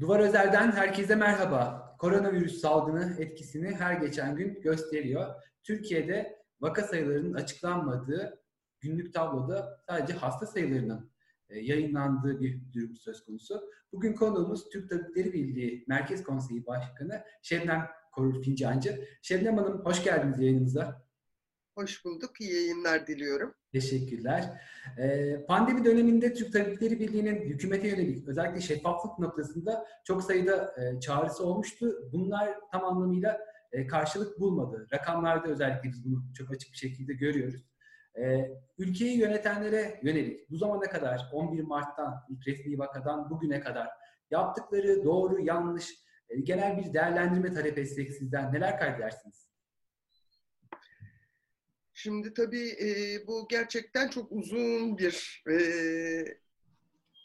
Duvar Özel'den herkese merhaba. Koronavirüs salgını etkisini her geçen gün gösteriyor. Türkiye'de vaka sayılarının açıklanmadığı günlük tabloda sadece hasta sayılarının e, yayınlandığı bir durum söz konusu. Bugün konuğumuz Türk Tabipleri Birliği Merkez Konseyi Başkanı Şebnem Korur Fincancı. Şebnem Hanım hoş geldiniz yayınımıza. Hoş bulduk. İyi yayınlar diliyorum. Teşekkürler. Ee, pandemi döneminde Türk Tabipleri Birliği'nin hükümete yönelik özellikle şeffaflık noktasında çok sayıda e, çağrısı olmuştu. Bunlar tam anlamıyla e, karşılık bulmadı. Rakamlarda özellikle biz bunu çok açık bir şekilde görüyoruz. E, ülkeyi yönetenlere yönelik bu zamana kadar 11 Mart'tan ilk resmi vakadan bugüne kadar yaptıkları doğru yanlış genel bir değerlendirme talep etsek sizden neler kaydedersiniz? Şimdi tabii e, bu gerçekten çok uzun bir e,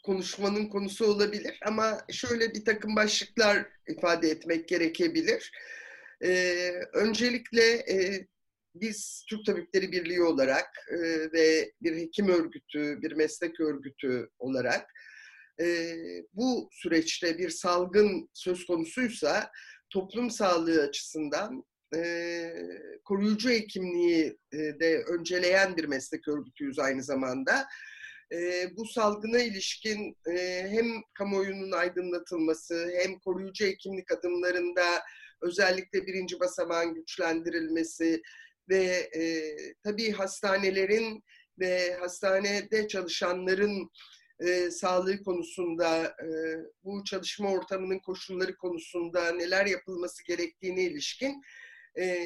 konuşmanın konusu olabilir ama şöyle bir takım başlıklar ifade etmek gerekebilir. E, öncelikle e, biz Türk Tabipleri Birliği olarak e, ve bir hekim örgütü, bir meslek örgütü olarak e, bu süreçte bir salgın söz konusuysa toplum sağlığı açısından e, koruyucu hekimliği e, de önceleyen bir meslek örgütüyüz aynı zamanda. E, bu salgına ilişkin e, hem kamuoyunun aydınlatılması hem koruyucu hekimlik adımlarında özellikle birinci basamağın güçlendirilmesi ve e, tabii hastanelerin ve hastanede çalışanların e, sağlığı konusunda, e, bu çalışma ortamının koşulları konusunda neler yapılması gerektiğine ilişkin e,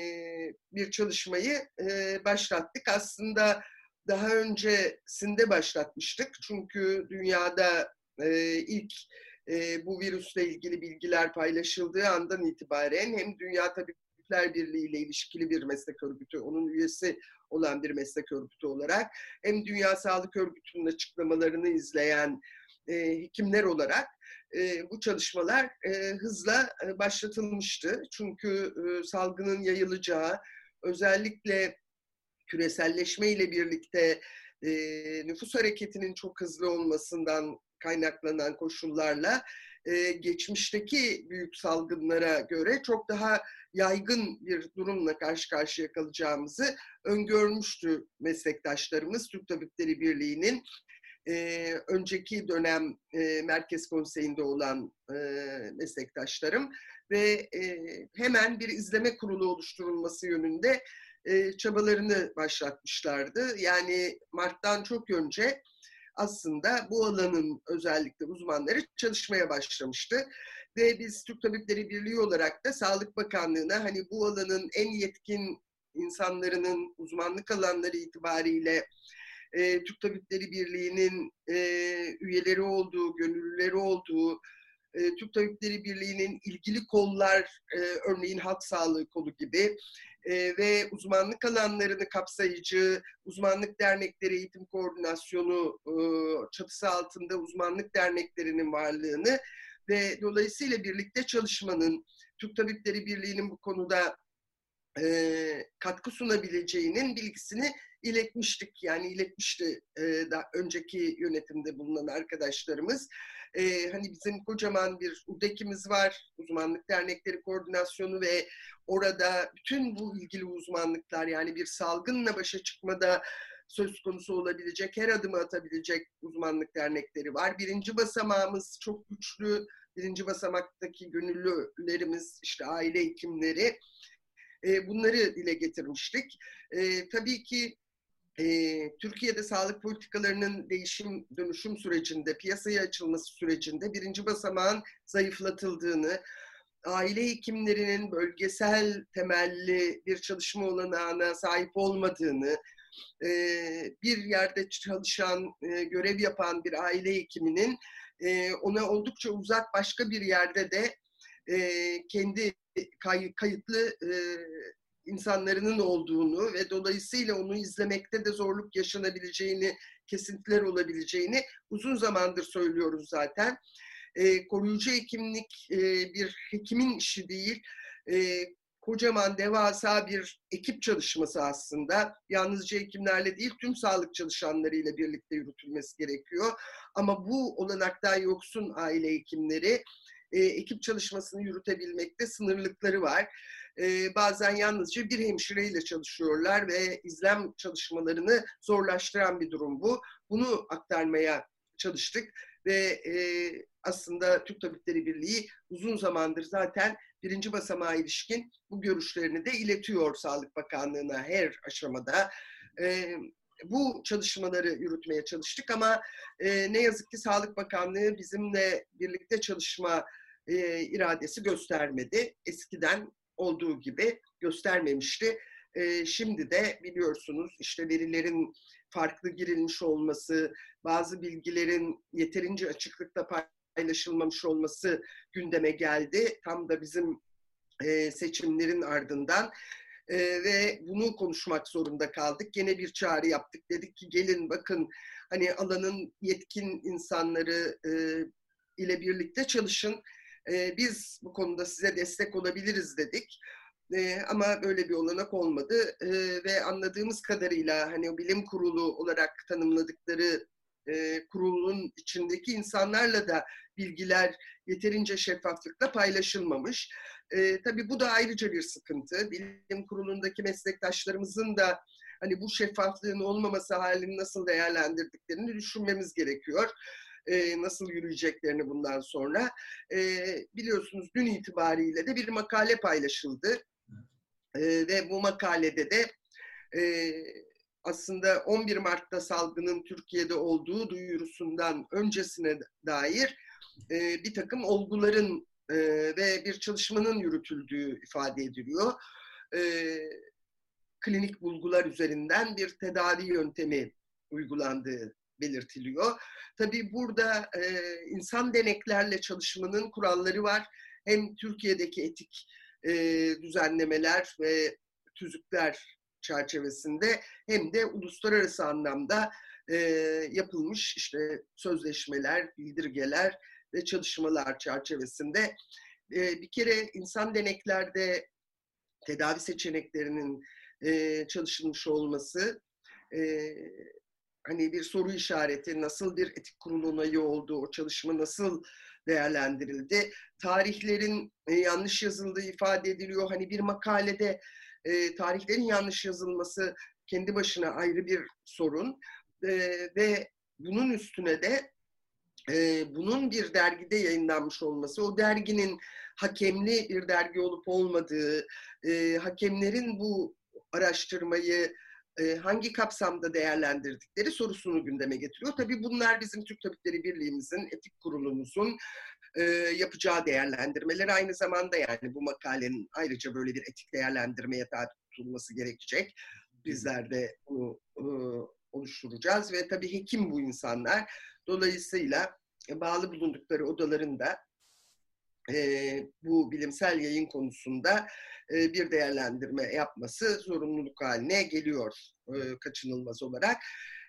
bir çalışmayı e, başlattık. Aslında daha öncesinde başlatmıştık. Çünkü dünyada e, ilk e, bu virüsle ilgili bilgiler paylaşıldığı andan itibaren hem Dünya Tabipler Birliği ile ilişkili bir meslek örgütü, onun üyesi olan bir meslek örgütü olarak hem Dünya Sağlık Örgütü'nün açıklamalarını izleyen e, hekimler olarak e, bu çalışmalar e, hızla e, başlatılmıştı. Çünkü e, salgının yayılacağı, özellikle küreselleşme ile birlikte e, nüfus hareketinin çok hızlı olmasından kaynaklanan koşullarla e, geçmişteki büyük salgınlara göre çok daha yaygın bir durumla karşı karşıya kalacağımızı öngörmüştü meslektaşlarımız. Türk Tabipleri Birliği'nin e, önceki dönem e, Merkez Konseyi'nde olan e, meslektaşlarım ve e, hemen bir izleme kurulu oluşturulması yönünde e, çabalarını başlatmışlardı. Yani Mart'tan çok önce aslında bu alanın özellikle uzmanları çalışmaya başlamıştı. Ve biz Türk Tabipleri Birliği olarak da Sağlık Bakanlığı'na hani bu alanın en yetkin insanlarının uzmanlık alanları itibariyle e, Türk Tabipleri Birliği'nin e, üyeleri olduğu, gönüllüleri olduğu, e, Türk Tabipleri Birliği'nin ilgili kollar, e, örneğin halk sağlığı kolu gibi e, ve uzmanlık alanlarını kapsayıcı uzmanlık dernekleri eğitim koordinasyonu e, çatısı altında uzmanlık derneklerinin varlığını ve dolayısıyla birlikte çalışmanın Türk Tabipleri Birliği'nin bu konuda e, katkı sunabileceğinin bilgisini iletmiştik. Yani iletmişti e, daha önceki yönetimde bulunan arkadaşlarımız. E, hani bizim kocaman bir UDEK'imiz var, uzmanlık dernekleri koordinasyonu ve orada bütün bu ilgili uzmanlıklar yani bir salgınla başa çıkmada söz konusu olabilecek, her adımı atabilecek uzmanlık dernekleri var. Birinci basamağımız çok güçlü. Birinci basamaktaki gönüllülerimiz, işte aile hekimleri, e, bunları dile getirmiştik. E, tabii ki e, Türkiye'de sağlık politikalarının değişim dönüşüm sürecinde, piyasaya açılması sürecinde birinci basamağın zayıflatıldığını, aile hekimlerinin bölgesel temelli bir çalışma olanağına sahip olmadığını, e, bir yerde çalışan, e, görev yapan bir aile hekiminin e, ona oldukça uzak başka bir yerde de e, kendi kay, kayıtlı e, insanların olduğunu ve dolayısıyla onu izlemekte de zorluk yaşanabileceğini, kesintiler olabileceğini uzun zamandır söylüyoruz zaten. E, koruyucu hekimlik e, bir hekimin işi değil, e, kocaman devasa bir ekip çalışması aslında. Yalnızca hekimlerle değil tüm sağlık çalışanlarıyla birlikte yürütülmesi gerekiyor. Ama bu olanaktan yoksun aile hekimleri e, ekip çalışmasını yürütebilmekte sınırlıkları var. E, bazen yalnızca bir hemşireyle çalışıyorlar ve izlem çalışmalarını zorlaştıran bir durum bu. Bunu aktarmaya çalıştık ve e, aslında Türk Tabipleri Birliği uzun zamandır zaten birinci basamağa ilişkin bu görüşlerini de iletiyor Sağlık Bakanlığı'na her aşamada. E, bu çalışmaları yürütmeye çalıştık ama e, ne yazık ki Sağlık Bakanlığı bizimle birlikte çalışma e, iradesi göstermedi. Eskiden olduğu gibi göstermemişti. E, şimdi de biliyorsunuz işte verilerin farklı girilmiş olması, bazı bilgilerin yeterince açıklıkla paylaşılmamış olması gündeme geldi. Tam da bizim e, seçimlerin ardından e, ve bunu konuşmak zorunda kaldık. Gene bir çağrı yaptık. Dedik ki gelin bakın hani alanın yetkin insanları e, ile birlikte çalışın. E, biz bu konuda size destek olabiliriz dedik. E, ama böyle bir olanak olmadı e, ve anladığımız kadarıyla hani o bilim kurulu olarak tanımladıkları e, kurulun içindeki insanlarla da bilgiler yeterince şeffaflıkla paylaşılmamış. E, tabii bu da ayrıca bir sıkıntı. Bilim kurulundaki meslektaşlarımızın da hani bu şeffaflığın olmaması halini nasıl değerlendirdiklerini düşünmemiz gerekiyor. E, nasıl yürüyeceklerini bundan sonra. E, biliyorsunuz dün itibariyle de bir makale paylaşıldı. E, ve bu makalede de e, aslında 11 Mart'ta salgının Türkiye'de olduğu duyurusundan öncesine dair e, bir takım olguların e, ve bir çalışmanın yürütüldüğü ifade ediliyor. E, klinik bulgular üzerinden bir tedavi yöntemi uygulandığı belirtiliyor. Tabii burada e, insan deneklerle çalışmanın kuralları var. Hem Türkiye'deki etik e, düzenlemeler ve tüzükler çerçevesinde hem de uluslararası anlamda e, yapılmış işte sözleşmeler, bildirgeler ve çalışmalar çerçevesinde e, bir kere insan deneklerde tedavi seçeneklerinin e, çalışılmış olması e, hani bir soru işareti nasıl bir etik kurulu onayı oldu, o çalışma nasıl değerlendirildi. Tarihlerin e, yanlış yazıldığı ifade ediliyor. Hani bir makalede e, tarihlerin yanlış yazılması kendi başına ayrı bir sorun e, ve bunun üstüne de e, bunun bir dergide yayınlanmış olması, o derginin hakemli bir dergi olup olmadığı, e, hakemlerin bu araştırmayı e, hangi kapsamda değerlendirdikleri sorusunu gündeme getiriyor. Tabii bunlar bizim Türk Tabipleri Birliği'mizin, etik kurulumuzun e, yapacağı değerlendirmeler. Aynı zamanda yani bu makalenin ayrıca böyle bir etik değerlendirmeye tabi tutulması gerekecek. Bizler de bunu e, oluşturacağız ve tabii hekim bu insanlar. Dolayısıyla bağlı bulundukları odaların da bu bilimsel yayın konusunda bir değerlendirme yapması zorunluluk haline geliyor e, kaçınılmaz olarak.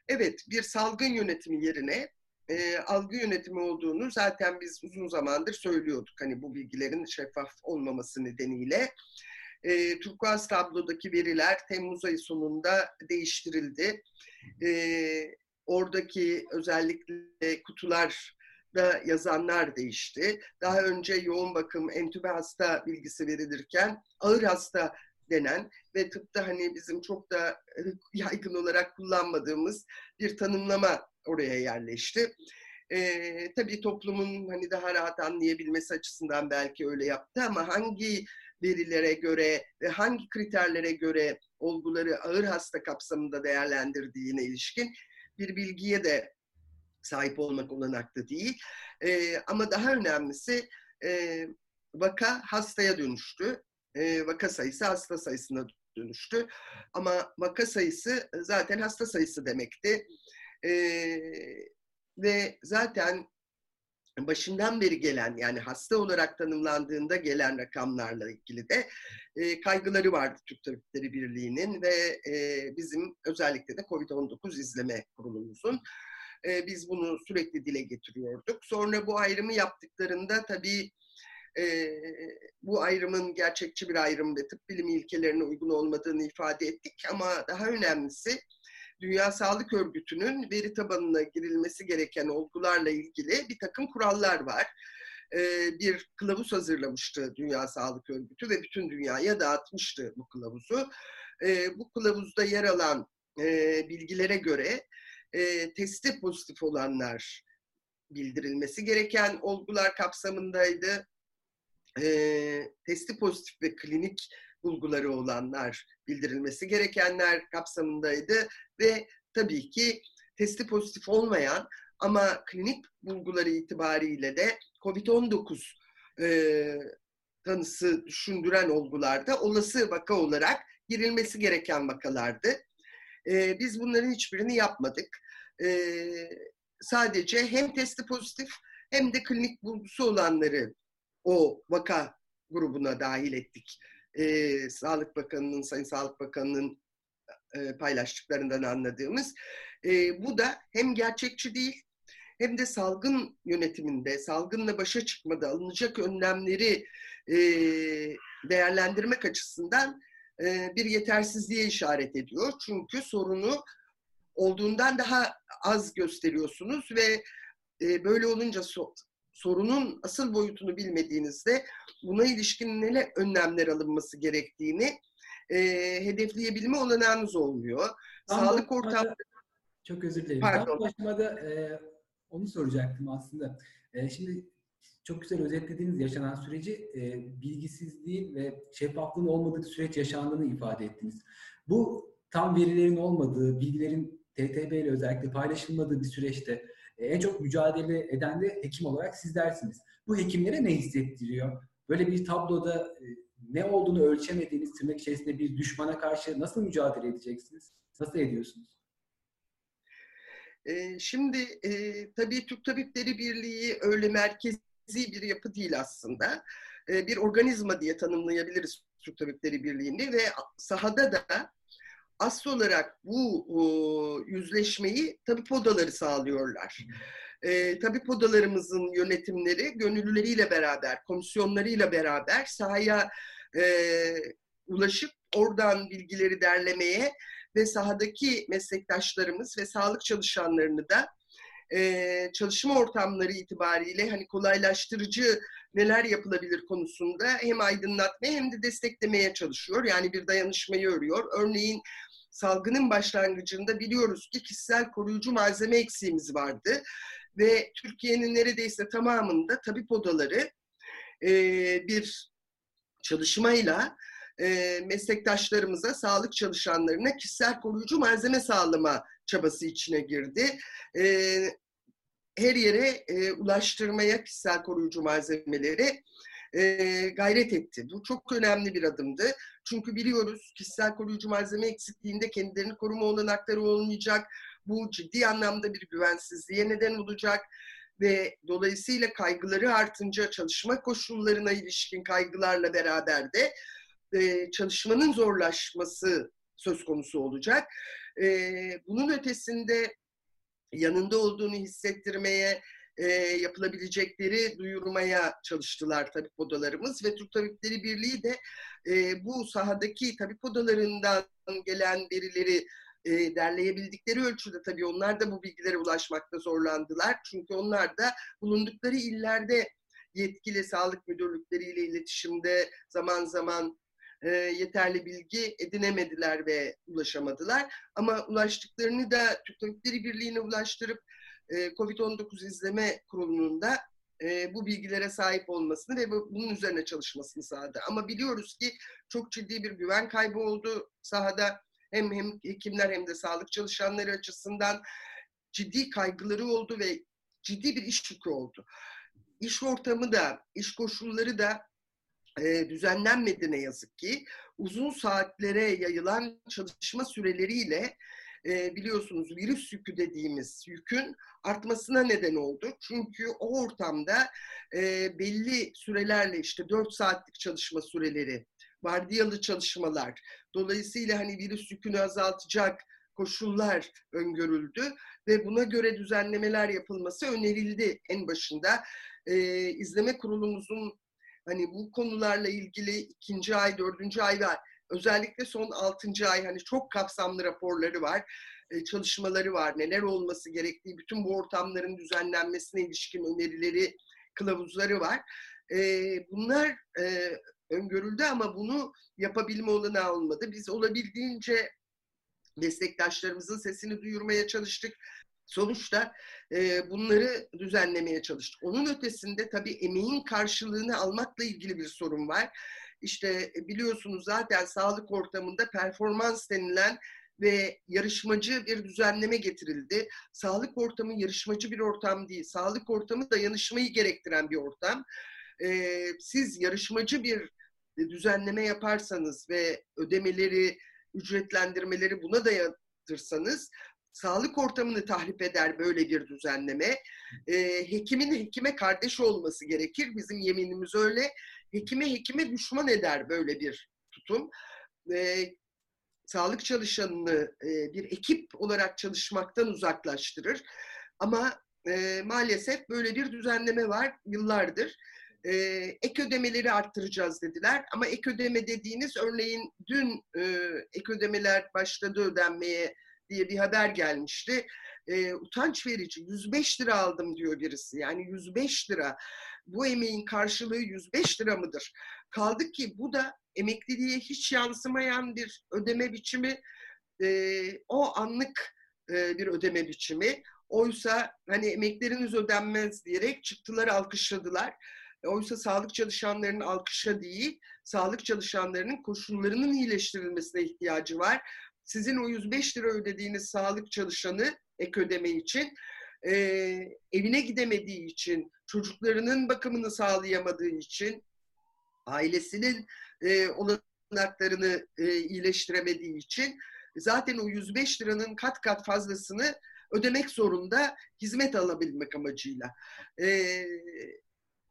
Evet, bir salgın yönetimi yerine e, algı yönetimi olduğunu zaten biz uzun zamandır söylüyorduk. Hani bu bilgilerin şeffaf olmaması nedeniyle. E, Turkuaz tablodaki veriler Temmuz ayı sonunda değiştirildi. E, oradaki özellikle kutular da yazanlar değişti. Daha önce yoğun bakım, entübe hasta bilgisi verilirken ağır hasta denen ve tıpta hani bizim çok da yaygın olarak kullanmadığımız bir tanımlama oraya yerleşti. Ee, tabii toplumun hani daha rahat anlayabilmesi açısından belki öyle yaptı ama hangi verilere göre ve hangi kriterlere göre olguları ağır hasta kapsamında değerlendirdiğine ilişkin bir bilgiye de sahip olmak olanaklı değil. E, ama daha önemlisi e, vaka hastaya dönüştü. E, vaka sayısı hasta sayısına dönüştü. Ama vaka sayısı zaten hasta sayısı demekti. E, ve zaten başından beri gelen yani hasta olarak tanımlandığında gelen rakamlarla ilgili de e, kaygıları vardı Türk Tabipleri Birliği'nin ve e, bizim özellikle de COVID-19 izleme kurulumuzun. E, biz bunu sürekli dile getiriyorduk. Sonra bu ayrımı yaptıklarında tabii e, bu ayrımın gerçekçi bir ayrım ve tıp bilimi ilkelerine uygun olmadığını ifade ettik. Ama daha önemlisi Dünya Sağlık Örgütü'nün veri tabanına girilmesi gereken olgularla ilgili bir takım kurallar var. bir kılavuz hazırlamıştı Dünya Sağlık Örgütü ve bütün dünyaya dağıtmıştı bu kılavuzu. Bu kılavuzda yer alan bilgilere göre testi pozitif olanlar bildirilmesi gereken olgular kapsamındaydı. Testi pozitif ve klinik bulguları olanlar bildirilmesi gerekenler kapsamındaydı ve tabii ki testi pozitif olmayan ama klinik bulguları itibariyle de COVID-19 e, tanısı düşündüren olgularda olası vaka olarak girilmesi gereken vakalardı. E, biz bunların hiçbirini yapmadık. E, sadece hem testi pozitif hem de klinik bulgusu olanları o vaka grubuna dahil ettik. E, Sağlık Bakanı'nın, Sayın Sağlık Bakanı'nın e, paylaştıklarından anladığımız. E, bu da hem gerçekçi değil hem de salgın yönetiminde, salgınla başa çıkmada alınacak önlemleri e, değerlendirmek açısından e, bir yetersizliğe işaret ediyor. Çünkü sorunu olduğundan daha az gösteriyorsunuz ve e, böyle olunca so sorunun asıl boyutunu bilmediğinizde buna ilişkin neler önlemler alınması gerektiğini e, hedefleyebilme olanağınız olmuyor. Tam Sağlık ortamı... Çok özür dilerim. Pardon. Tam başlamada e, onu soracaktım aslında. E, şimdi çok güzel özetlediğiniz yaşanan süreci e, bilgisizliğin ve şeffaflığın olmadığı süreç yaşandığını ifade ettiniz. Bu tam verilerin olmadığı, bilgilerin TTB ile özellikle paylaşılmadığı bir süreçte e, en çok mücadele eden de hekim olarak sizlersiniz. Bu hekimlere ne hissettiriyor? Böyle bir tabloda e, ne olduğunu ölçemediğiniz tırnak içerisinde bir düşmana karşı nasıl mücadele edeceksiniz? Nasıl ediyorsunuz? E, şimdi e, tabii Türk Tabipleri Birliği öyle merkezi bir yapı değil aslında. E, bir organizma diye tanımlayabiliriz Türk Tabipleri Birliği'ni ve sahada da asıl olarak bu yüzleşmeyi tabip odaları sağlıyorlar. E, tabip odalarımızın yönetimleri gönüllüleriyle beraber, komisyonlarıyla beraber sahaya e, ulaşıp oradan bilgileri derlemeye ve sahadaki meslektaşlarımız ve sağlık çalışanlarını da e, çalışma ortamları itibariyle hani kolaylaştırıcı neler yapılabilir konusunda hem aydınlatmaya hem de desteklemeye çalışıyor. Yani bir dayanışmayı örüyor. Örneğin salgının başlangıcında biliyoruz ki kişisel koruyucu malzeme eksiğimiz vardı ve Türkiye'nin neredeyse tamamında tabip odaları e, bir çalışmayla e, meslektaşlarımıza, sağlık çalışanlarına kişisel koruyucu malzeme sağlama çabası içine girdi. E, her yere e, ulaştırmaya kişisel koruyucu malzemeleri e, gayret etti. Bu çok önemli bir adımdı. Çünkü biliyoruz kişisel koruyucu malzeme eksikliğinde kendilerini koruma olanakları olmayacak. Bu ciddi anlamda bir güvensizliğe neden olacak ve dolayısıyla kaygıları artınca çalışma koşullarına ilişkin kaygılarla beraber de e, çalışmanın zorlaşması söz konusu olacak. E, bunun ötesinde yanında olduğunu hissettirmeye, e, yapılabilecekleri duyurmaya çalıştılar tabip odalarımız ve Türk Tabipleri Birliği de e, bu sahadaki tabip odalarından gelen verileri e, derleyebildikleri ölçüde tabii onlar da bu bilgilere ulaşmakta zorlandılar. Çünkü onlar da bulundukları illerde yetkili sağlık müdürlükleriyle iletişimde zaman zaman e, yeterli bilgi edinemediler ve ulaşamadılar. Ama ulaştıklarını da Türk Tabipleri Birliği'ne ulaştırıp e, COVID-19 izleme kurulunun da e, bu bilgilere sahip olmasını ve bunun üzerine çalışmasını sağladı. Ama biliyoruz ki çok ciddi bir güven kaybı oldu sahada. Hem, hem hekimler hem de sağlık çalışanları açısından ciddi kaygıları oldu ve ciddi bir iş yükü oldu. İş ortamı da, iş koşulları da e, düzenlenmedi ne yazık ki. Uzun saatlere yayılan çalışma süreleriyle e, biliyorsunuz virüs yükü dediğimiz yükün artmasına neden oldu. Çünkü o ortamda e, belli sürelerle işte 4 saatlik çalışma süreleri, vardiyalı çalışmalar, dolayısıyla hani virüs yükünü azaltacak koşullar öngörüldü ve buna göre düzenlemeler yapılması önerildi en başında. E, izleme kurulumuzun hani bu konularla ilgili ikinci ay, dördüncü ay var. Özellikle son altıncı ay hani çok kapsamlı raporları var, e, çalışmaları var, neler olması gerektiği, bütün bu ortamların düzenlenmesine ilişkin önerileri kılavuzları var. E, bunlar e, öngörüldü ama bunu yapabilme olanağı olmadı. Biz olabildiğince meslektaşlarımızın sesini duyurmaya çalıştık. Sonuçta e, bunları düzenlemeye çalıştık. Onun ötesinde tabii emeğin karşılığını almakla ilgili bir sorun var. İşte biliyorsunuz zaten sağlık ortamında performans denilen ve yarışmacı bir düzenleme getirildi. Sağlık ortamı yarışmacı bir ortam değil. Sağlık ortamı dayanışmayı gerektiren bir ortam. Ee, siz yarışmacı bir düzenleme yaparsanız ve ödemeleri, ücretlendirmeleri buna dayatırsanız sağlık ortamını tahrip eder böyle bir düzenleme. E, hekimin hekime kardeş olması gerekir. Bizim yeminimiz öyle. Hekime hekime düşman eder böyle bir tutum. E, sağlık çalışanını e, bir ekip olarak çalışmaktan uzaklaştırır. Ama e, maalesef böyle bir düzenleme var yıllardır. E, ek ödemeleri arttıracağız dediler. Ama ek ödeme dediğiniz örneğin dün e, ek ödemeler başladı ödenmeye diye bir haber gelmişti. E, utanç verici 105 lira aldım diyor birisi. Yani 105 lira. Bu emeğin karşılığı 105 lira mıdır? Kaldı ki bu da emekliliğe hiç yansımayan bir ödeme biçimi. E, o anlık e, bir ödeme biçimi. Oysa hani emekleriniz ödenmez diyerek çıktılar alkışladılar. Oysa sağlık çalışanlarının alkışa değil, sağlık çalışanlarının koşullarının iyileştirilmesine ihtiyacı var sizin o 105 lira ödediğiniz sağlık çalışanı ek ödeme için e, evine gidemediği için, çocuklarının bakımını sağlayamadığı için, ailesinin e, olanaklarını e, iyileştiremediği için zaten o 105 liranın kat kat fazlasını ödemek zorunda hizmet alabilmek amacıyla. E,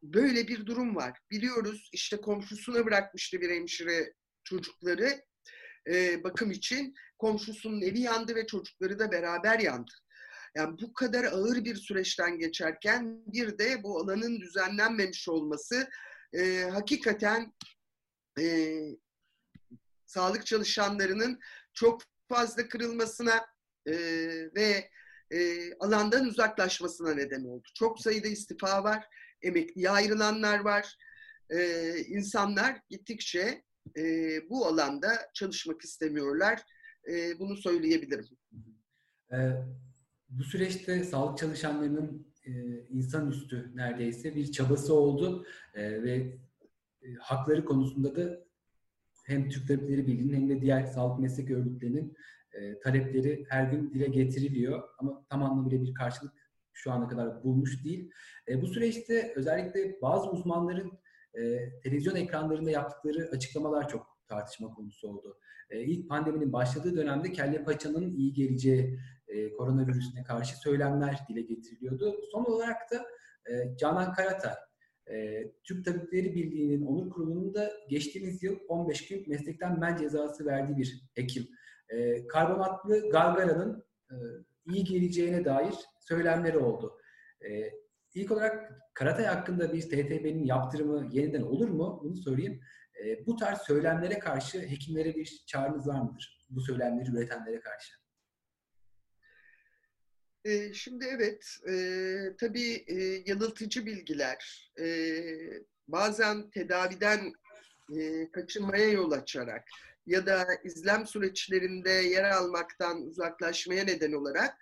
böyle bir durum var. Biliyoruz işte komşusuna bırakmıştı bir hemşire çocukları e, bakım için komşusunun evi yandı ve çocukları da beraber yandı. Yani bu kadar ağır bir süreçten geçerken bir de bu alanın düzenlenmemiş olması e, hakikaten e, sağlık çalışanlarının çok fazla kırılmasına e, ve e, alandan uzaklaşmasına neden oldu. Çok sayıda istifa var, emekliye ayrılanlar var. E, insanlar gittikçe e, bu alanda çalışmak istemiyorlar. E, bunu söyleyebilirim. E, bu süreçte sağlık çalışanlarının e, insanüstü neredeyse bir çabası oldu e, ve e, hakları konusunda da hem Türk Tabipleri Birliği'nin hem de diğer sağlık meslek örgütlerinin e, talepleri her gün dile getiriliyor ama tam anlamıyla bir karşılık şu ana kadar bulmuş değil. E, bu süreçte özellikle bazı uzmanların e, televizyon ekranlarında yaptıkları açıklamalar çok tartışma konusu oldu. E, ilk pandeminin başladığı dönemde kelle paçanın iyi geleceği e, koronavirüsüne karşı söylemler dile getiriliyordu. Son olarak da e, Canan Karata, e, Türk Tabipleri Birliği'nin onur kurulunun da geçtiğimiz yıl 15 gün meslekten men cezası verdiği bir hekim. E, karbonatlı gargaranın e, iyi geleceğine dair söylemleri oldu. E, İlk olarak Karatay hakkında bir TTB'nin yaptırımı yeniden olur mu? Bunu sorayım. E, bu tarz söylemlere karşı hekimlere bir çağrınız var mıdır? Bu söylemleri üretenlere karşı. E, şimdi evet, e, tabii e, yanıltıcı bilgiler, e, bazen tedaviden e, kaçınmaya yol açarak ya da izlem süreçlerinde yer almaktan uzaklaşmaya neden olarak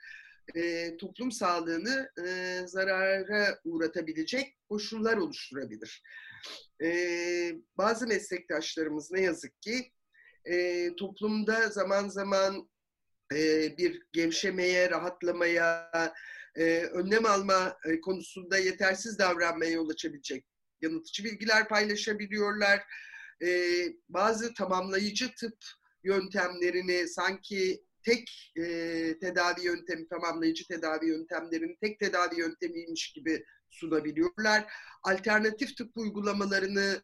e, toplum sağlığını e, zarara uğratabilecek koşullar oluşturabilir. E, bazı meslektaşlarımız ne yazık ki e, toplumda zaman zaman e, bir gevşemeye, rahatlamaya, e, önlem alma e, konusunda yetersiz davranmaya yol açabilecek yanıltıcı bilgiler paylaşabiliyorlar. E, bazı tamamlayıcı tıp yöntemlerini sanki tek e, tedavi yöntemi, tamamlayıcı tedavi yöntemlerinin tek tedavi yöntemiymiş gibi sunabiliyorlar. Alternatif tıp uygulamalarını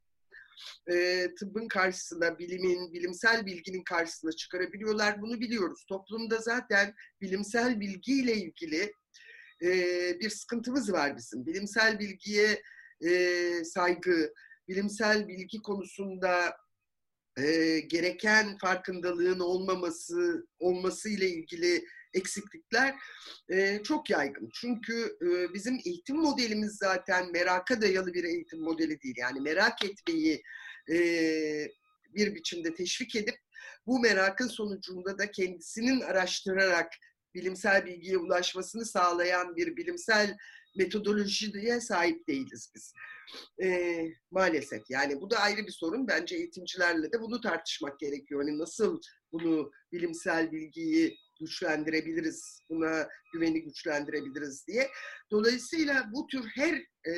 e, tıbbın karşısına, bilimin, bilimsel bilginin karşısına çıkarabiliyorlar. Bunu biliyoruz. Toplumda zaten bilimsel bilgiyle ilgili e, bir sıkıntımız var bizim. Bilimsel bilgiye e, saygı, bilimsel bilgi konusunda e, gereken farkındalığın olmaması olması ile ilgili eksiklikler e, çok yaygın. Çünkü e, bizim eğitim modelimiz zaten meraka dayalı bir eğitim modeli değil. Yani merak etmeyi e, bir biçimde teşvik edip bu merakın sonucunda da kendisinin araştırarak bilimsel bilgiye ulaşmasını sağlayan bir bilimsel metodolojiye sahip değiliz biz. E, maalesef. Yani bu da ayrı bir sorun. Bence eğitimcilerle de bunu tartışmak gerekiyor. Hani nasıl bunu bilimsel bilgiyi güçlendirebiliriz, buna güveni güçlendirebiliriz diye. Dolayısıyla bu tür her e,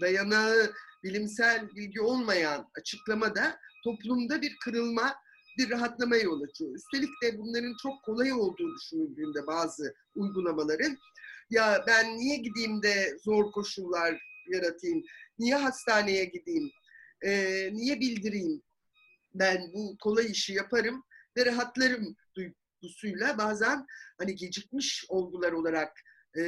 dayanağı bilimsel bilgi olmayan açıklamada toplumda bir kırılma, bir rahatlama yol açıyor. Üstelik de bunların çok kolay olduğu düşünüldüğünde bazı uygulamaların ya ben niye gideyim de zor koşullar yaratayım, niye hastaneye gideyim, e, niye bildireyim, ben bu kolay işi yaparım ve rahatlarım duygusuyla bazen hani gecikmiş olgular olarak e,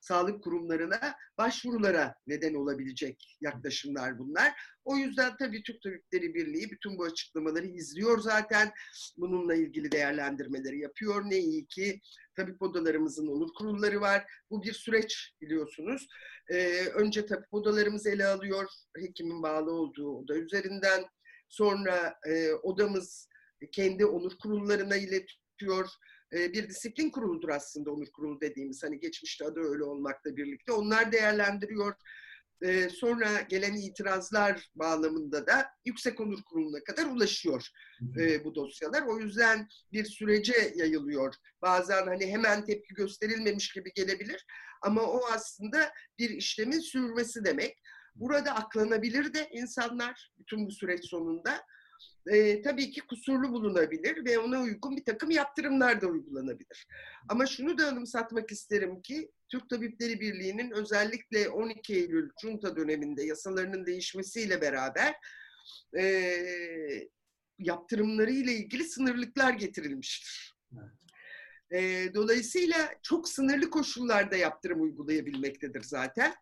sağlık kurumlarına başvurulara neden olabilecek yaklaşımlar bunlar. O yüzden tabii Türk Tabipleri Birliği bütün bu açıklamaları izliyor zaten. Bununla ilgili değerlendirmeleri yapıyor. Ne iyi ki tabip odalarımızın onur kurulları var. Bu bir süreç biliyorsunuz. Ee, önce tabip odalarımız ele alıyor. Hekimin bağlı olduğu oda üzerinden. Sonra e, odamız kendi onur kurullarına iletiyor e, bir disiplin kuruludur aslında onur kurulu dediğimiz. Hani geçmişte adı öyle olmakla birlikte. Onlar değerlendiriyor. E, sonra gelen itirazlar bağlamında da yüksek onur kuruluna kadar ulaşıyor e, bu dosyalar. O yüzden bir sürece yayılıyor. Bazen hani hemen tepki gösterilmemiş gibi gelebilir. Ama o aslında bir işlemin sürmesi demek. Burada aklanabilir de insanlar bütün bu süreç sonunda e, tabii ki kusurlu bulunabilir ve ona uygun bir takım yaptırımlar da uygulanabilir. Ama şunu da anımsatmak isterim ki Türk Tabipleri Birliği'nin özellikle 12 Eylül Junta döneminde yasalarının değişmesiyle beraber e, yaptırımları ile ilgili sınırlıklar getirilmiştir. E, dolayısıyla çok sınırlı koşullarda yaptırım uygulayabilmektedir zaten.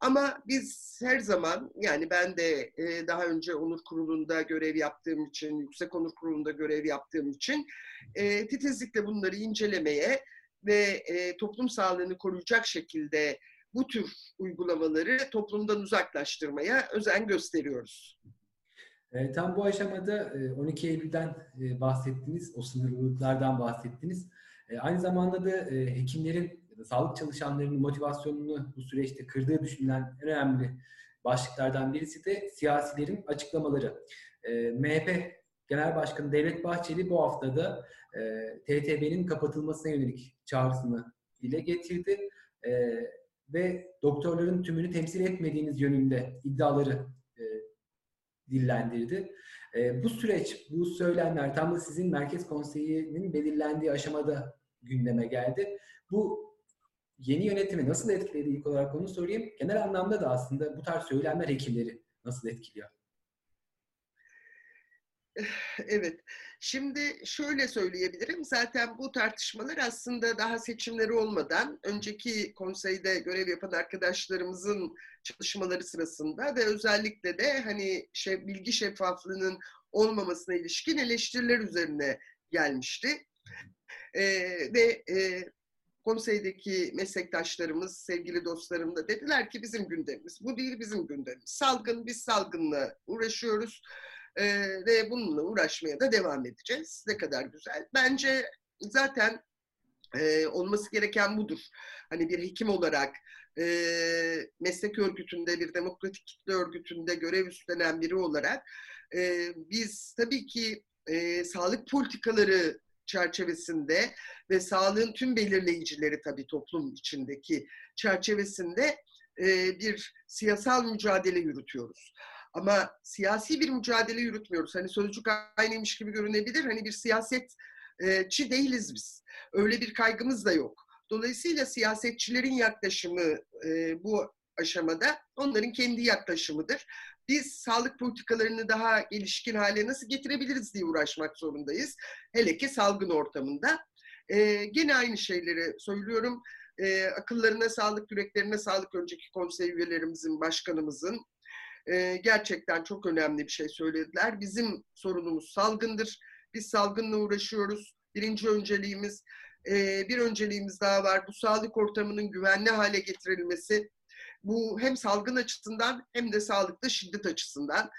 Ama biz her zaman yani ben de e, daha önce onur kurulunda görev yaptığım için, yüksek onur kurulunda görev yaptığım için e, titizlikle bunları incelemeye ve e, toplum sağlığını koruyacak şekilde bu tür uygulamaları toplumdan uzaklaştırmaya özen gösteriyoruz. E, tam bu aşamada e, 12 Eylül'den e, bahsettiniz, o sınırlılıklardan bahsettiniz. E, aynı zamanda da e, hekimlerin sağlık çalışanlarının motivasyonunu bu süreçte kırdığı düşünülen en önemli başlıklardan birisi de siyasilerin açıklamaları. E, MHP Genel Başkanı Devlet Bahçeli bu haftada e, TTB'nin kapatılmasına yönelik çağrısını dile getirdi e, ve doktorların tümünü temsil etmediğiniz yönünde iddiaları e, dillendirdi. E, bu süreç, bu söylemler tam da sizin Merkez Konseyi'nin belirlendiği aşamada gündeme geldi. Bu yeni yönetimi nasıl etkiledi ilk olarak onu sorayım. Genel anlamda da aslında bu tarz söylemler hekimleri nasıl etkiliyor? Evet. Şimdi şöyle söyleyebilirim. Zaten bu tartışmalar aslında daha seçimleri olmadan önceki konseyde görev yapan arkadaşlarımızın çalışmaları sırasında ve özellikle de hani şey, bilgi şeffaflığının olmamasına ilişkin eleştiriler üzerine gelmişti. Ee, ve e, konseydeki meslektaşlarımız, sevgili dostlarım da dediler ki bizim gündemimiz. Bu değil bizim gündemimiz. Salgın, biz salgınla uğraşıyoruz ee, ve bununla uğraşmaya da devam edeceğiz. Ne kadar güzel. Bence zaten e, olması gereken budur. Hani bir hekim olarak e, meslek örgütünde, bir demokratik kitle örgütünde görev üstlenen biri olarak e, biz tabii ki e, sağlık politikaları çerçevesinde ve sağlığın tüm belirleyicileri tabii toplum içindeki çerçevesinde e, bir siyasal mücadele yürütüyoruz. Ama siyasi bir mücadele yürütmüyoruz. Hani sözcük aynıymış gibi görünebilir. Hani bir siyasetçi değiliz biz. Öyle bir kaygımız da yok. Dolayısıyla siyasetçilerin yaklaşımı e, bu aşamada onların kendi yaklaşımıdır biz sağlık politikalarını daha gelişkin hale nasıl getirebiliriz diye uğraşmak zorundayız. Hele ki salgın ortamında. E, gene aynı şeyleri söylüyorum. E, akıllarına sağlık, yüreklerine sağlık önceki konsey üyelerimizin, başkanımızın. E, gerçekten çok önemli bir şey söylediler. Bizim sorunumuz salgındır. Biz salgınla uğraşıyoruz. Birinci önceliğimiz e, bir önceliğimiz daha var. Bu sağlık ortamının güvenli hale getirilmesi. Bu hem salgın açısından hem de sağlıkta şiddet açısından.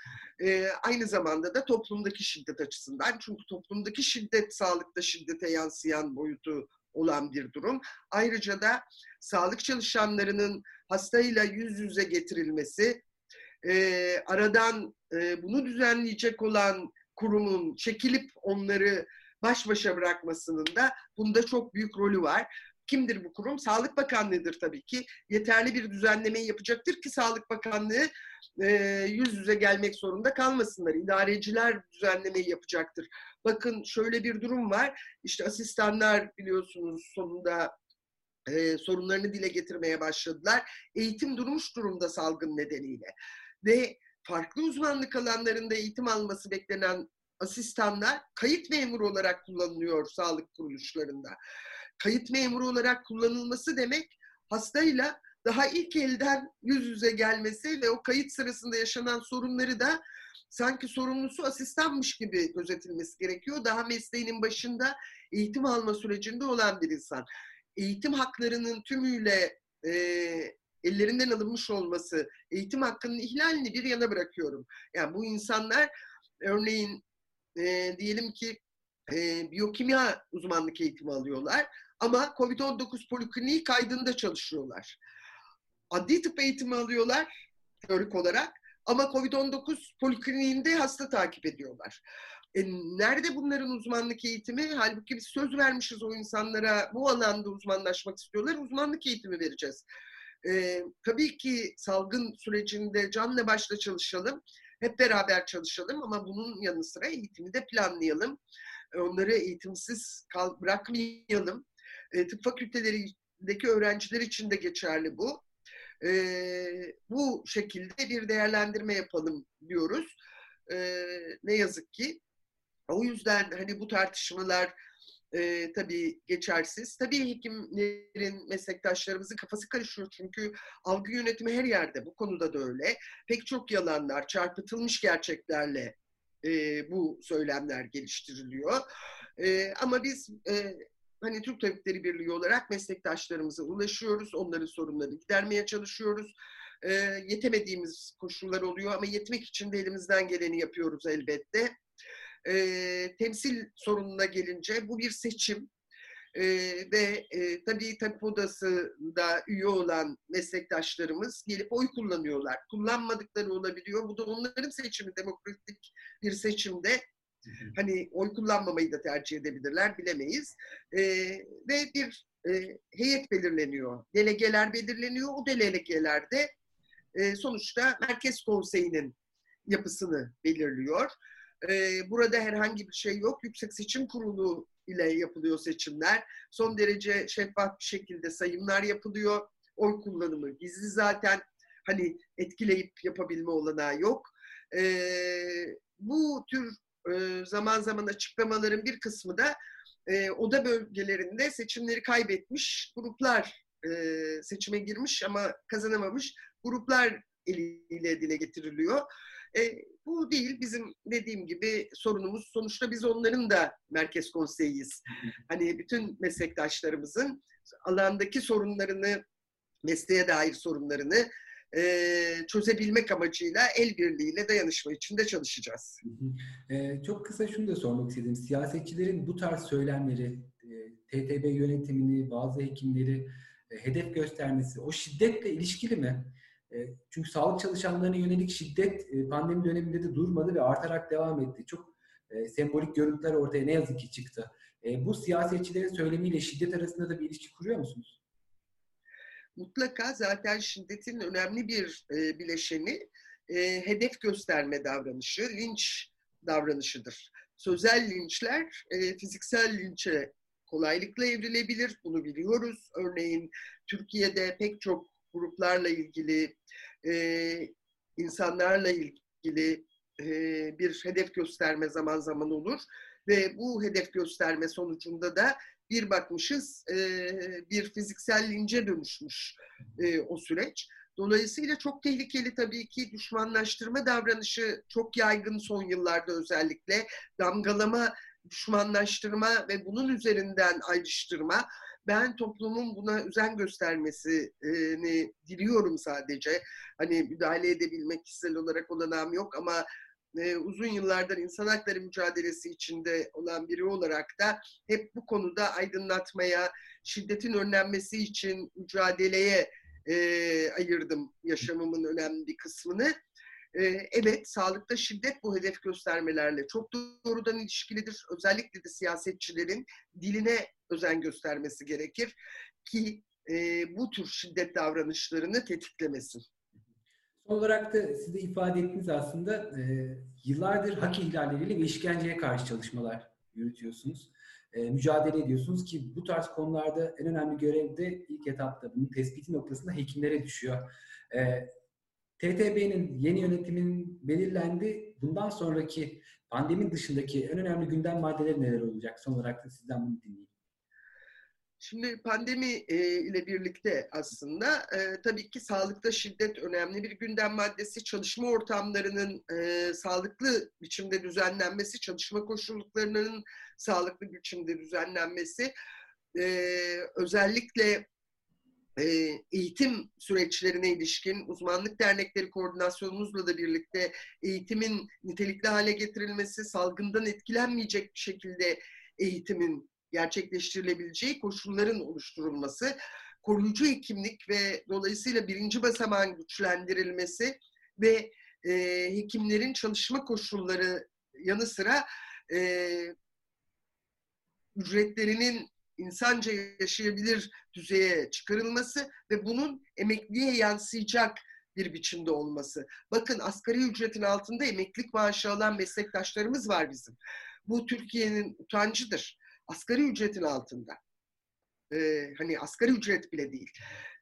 E, aynı zamanda da toplumdaki şiddet açısından. Çünkü toplumdaki şiddet sağlıkta şiddete yansıyan boyutu olan bir durum. Ayrıca da sağlık çalışanlarının hastayla yüz yüze getirilmesi, e, aradan e, bunu düzenleyecek olan kurumun çekilip onları baş başa bırakmasının da bunda çok büyük rolü var. Kimdir bu kurum? Sağlık Bakanlığı'dır tabii ki. Yeterli bir düzenlemeyi yapacaktır ki Sağlık Bakanlığı e, yüz yüze gelmek zorunda kalmasınlar. İdareciler düzenlemeyi yapacaktır. Bakın şöyle bir durum var. İşte asistanlar biliyorsunuz sonunda e, sorunlarını dile getirmeye başladılar. Eğitim durmuş durumda salgın nedeniyle. Ve farklı uzmanlık alanlarında eğitim alması beklenen asistanlar kayıt memuru olarak kullanılıyor sağlık kuruluşlarında. Kayıt memuru olarak kullanılması demek hastayla daha ilk elden yüz yüze gelmesi ve o kayıt sırasında yaşanan sorunları da sanki sorumlusu asistanmış gibi gözetilmesi gerekiyor. Daha mesleğinin başında eğitim alma sürecinde olan bir insan. Eğitim haklarının tümüyle e, ellerinden alınmış olması, eğitim hakkının ihlalini bir yana bırakıyorum. Yani bu insanlar örneğin e, diyelim ki e, biyokimya uzmanlık eğitimi alıyorlar ama COVID-19 polikliniği kaydında çalışıyorlar. Adli tıp eğitimi alıyorlar teorik olarak ama COVID-19 polikliniğinde hasta takip ediyorlar. E, nerede bunların uzmanlık eğitimi? Halbuki biz söz vermişiz o insanlara bu alanda uzmanlaşmak istiyorlar. Uzmanlık eğitimi vereceğiz. E, tabii ki salgın sürecinde canla başla çalışalım. Hep beraber çalışalım ama bunun yanı sıra eğitimi de planlayalım. Onları eğitimsiz kal bırakmayalım. E, tıp fakültelerindeki öğrenciler için de geçerli bu. E, bu şekilde bir değerlendirme yapalım diyoruz. E, ne yazık ki. O yüzden hani bu tartışmalar e, tabii geçersiz. Tabii hekimlerin, meslektaşlarımızın kafası karışıyor çünkü algı yönetimi her yerde. Bu konuda da öyle. Pek çok yalanlar, çarpıtılmış gerçeklerle e, bu söylemler geliştiriliyor. E, ama biz e, hani Türk Tabipleri Birliği olarak meslektaşlarımıza ulaşıyoruz. Onların sorunlarını gidermeye çalışıyoruz. E, yetemediğimiz koşullar oluyor ama yetmek için de elimizden geleni yapıyoruz elbette e, temsil sorununa gelince bu bir seçim. E, ve e, tabii tabip odasında üye olan meslektaşlarımız gelip oy kullanıyorlar. Kullanmadıkları olabiliyor. Bu da onların seçimi, demokratik bir seçimde. Hani oy kullanmamayı da tercih edebilirler, bilemeyiz. E, ve bir e, heyet belirleniyor. Delegeler belirleniyor. O delegelerde e, sonuçta Merkez Konseyi'nin yapısını belirliyor. Ee, burada herhangi bir şey yok. Yüksek Seçim Kurulu ile yapılıyor seçimler. Son derece şeffaf bir şekilde sayımlar yapılıyor. Oy kullanımı gizli zaten. Hani etkileyip yapabilme olanağı yok. Ee, bu tür e, zaman zaman açıklamaların bir kısmı da e, oda bölgelerinde seçimleri kaybetmiş gruplar e, seçime girmiş ama kazanamamış gruplar eliyle dile getiriliyor. E, bu değil bizim dediğim gibi sorunumuz. Sonuçta biz onların da merkez konseyiyiz. Hani bütün meslektaşlarımızın alandaki sorunlarını, mesleğe dair sorunlarını e, çözebilmek amacıyla el birliğiyle dayanışma içinde çalışacağız. E, çok kısa şunu da sormak istedim. Siyasetçilerin bu tarz söylemleri, e, TTB yönetimini, bazı hekimleri e, hedef göstermesi o şiddetle ilişkili mi? E, çünkü sağlık çalışanlarına yönelik şiddet e, pandemi döneminde de durmadı ve artarak devam etti. Çok e, sembolik görüntüler ortaya ne yazık ki çıktı. Bu siyasetçilerin söylemiyle şiddet arasında da bir ilişki kuruyor musunuz? Mutlaka zaten şiddetin önemli bir bileşeni hedef gösterme davranışı, linç davranışıdır. Sözel linçler fiziksel linçe kolaylıkla evrilebilir. Bunu biliyoruz. Örneğin Türkiye'de pek çok gruplarla ilgili, e, insanlarla ilgili e, bir hedef gösterme zaman zaman olur. Ve bu hedef gösterme sonucunda da bir bakmışız e, bir fiziksel lince dönüşmüş e, o süreç. Dolayısıyla çok tehlikeli tabii ki düşmanlaştırma davranışı çok yaygın son yıllarda özellikle damgalama düşmanlaştırma ve bunun üzerinden ayrıştırma. Ben toplumun buna özen göstermesini diliyorum sadece. Hani müdahale edebilmek kişisel olarak olanağım yok ama e, uzun yıllardır insan hakları mücadelesi içinde olan biri olarak da hep bu konuda aydınlatmaya, şiddetin önlenmesi için mücadeleye e, ayırdım yaşamımın önemli bir kısmını. E, evet, sağlıkta şiddet bu hedef göstermelerle çok doğrudan ilişkilidir. Özellikle de siyasetçilerin diline özen göstermesi gerekir ki e, bu tür şiddet davranışlarını tetiklemesin. Son olarak da siz de ifade ettiniz aslında e, yıllardır hak ihlalleriyle ve işkenceye karşı çalışmalar yürütüyorsunuz. E, mücadele ediyorsunuz ki bu tarz konularda en önemli görev de ilk etapta bunun tespiti noktasında hekimlere düşüyor. E, TTB'nin yeni yönetiminin belirlendi. Bundan sonraki pandemin dışındaki en önemli gündem maddeleri neler olacak? Son olarak da sizden bunu dinleyeyim. Şimdi pandemi e, ile birlikte aslında e, tabii ki sağlıkta şiddet önemli bir gündem maddesi. Çalışma ortamlarının e, sağlıklı biçimde düzenlenmesi, çalışma koşullarının sağlıklı biçimde düzenlenmesi, e, özellikle e, eğitim süreçlerine ilişkin uzmanlık dernekleri koordinasyonumuzla da birlikte eğitimin nitelikli hale getirilmesi, salgından etkilenmeyecek bir şekilde eğitimin gerçekleştirilebileceği koşulların oluşturulması, koruyucu hekimlik ve dolayısıyla birinci basamağın güçlendirilmesi ve e, hekimlerin çalışma koşulları yanı sıra e, ücretlerinin insanca yaşayabilir düzeye çıkarılması ve bunun emekliye yansıyacak bir biçimde olması. Bakın asgari ücretin altında emeklilik maaşı alan meslektaşlarımız var bizim. Bu Türkiye'nin utancıdır asgari ücretin altında. Ee, hani asgari ücret bile değil.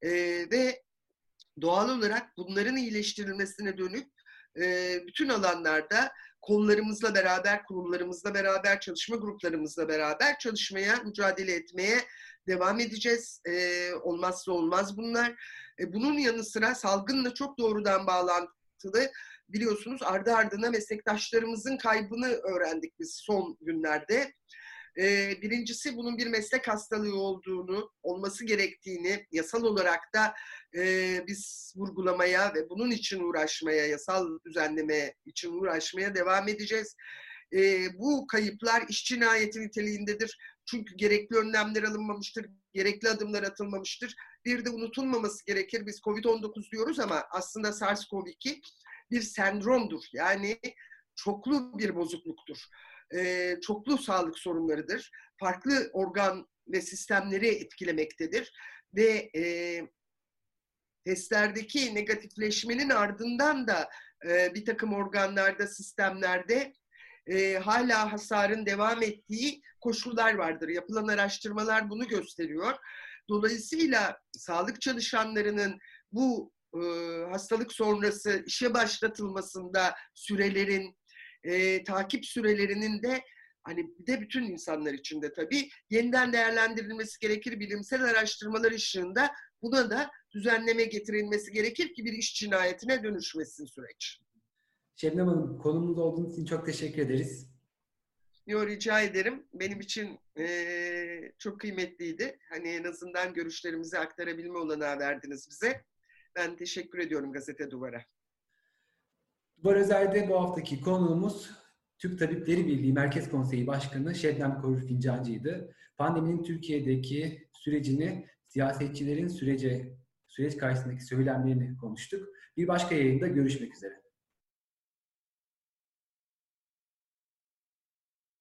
Ee, ve doğal olarak bunların iyileştirilmesine dönük e, bütün alanlarda kollarımızla beraber, kurumlarımızla beraber, çalışma gruplarımızla beraber çalışmaya, mücadele etmeye devam edeceğiz. Ee, olmazsa olmaz bunlar. Ee, bunun yanı sıra salgınla çok doğrudan bağlantılı biliyorsunuz ardı ardına meslektaşlarımızın kaybını öğrendik biz son günlerde. E, birincisi bunun bir meslek hastalığı olduğunu, olması gerektiğini yasal olarak da e, biz vurgulamaya ve bunun için uğraşmaya, yasal düzenleme için uğraşmaya devam edeceğiz. E, bu kayıplar iş cinayeti niteliğindedir. Çünkü gerekli önlemler alınmamıştır, gerekli adımlar atılmamıştır. Bir de unutulmaması gerekir. Biz COVID-19 diyoruz ama aslında SARS-CoV-2 bir sendromdur. Yani çoklu bir bozukluktur e, çoklu sağlık sorunlarıdır. Farklı organ ve sistemleri etkilemektedir. Ve e, testlerdeki negatifleşmenin ardından da e, bir takım organlarda, sistemlerde e, hala hasarın devam ettiği koşullar vardır. Yapılan araştırmalar bunu gösteriyor. Dolayısıyla sağlık çalışanlarının bu e, hastalık sonrası işe başlatılmasında sürelerin, e, takip sürelerinin de hani bir de bütün insanlar için de tabii yeniden değerlendirilmesi gerekir. Bilimsel araştırmalar ışığında buna da düzenleme getirilmesi gerekir ki bir iş cinayetine dönüşmesin süreç. Şebnem Hanım konumuz olduğunuz için çok teşekkür ederiz. Yo, rica ederim. Benim için e, çok kıymetliydi. Hani en azından görüşlerimizi aktarabilme olanağı verdiniz bize. Ben teşekkür ediyorum Gazete Duvar'a. Duvar Özer'de bu haftaki konuğumuz Türk Tabipleri Birliği Merkez Konseyi Başkanı Şebnem Korur Fincancı'ydı. Pandeminin Türkiye'deki sürecini, siyasetçilerin sürece süreç karşısındaki söylemlerini konuştuk. Bir başka yayında görüşmek üzere.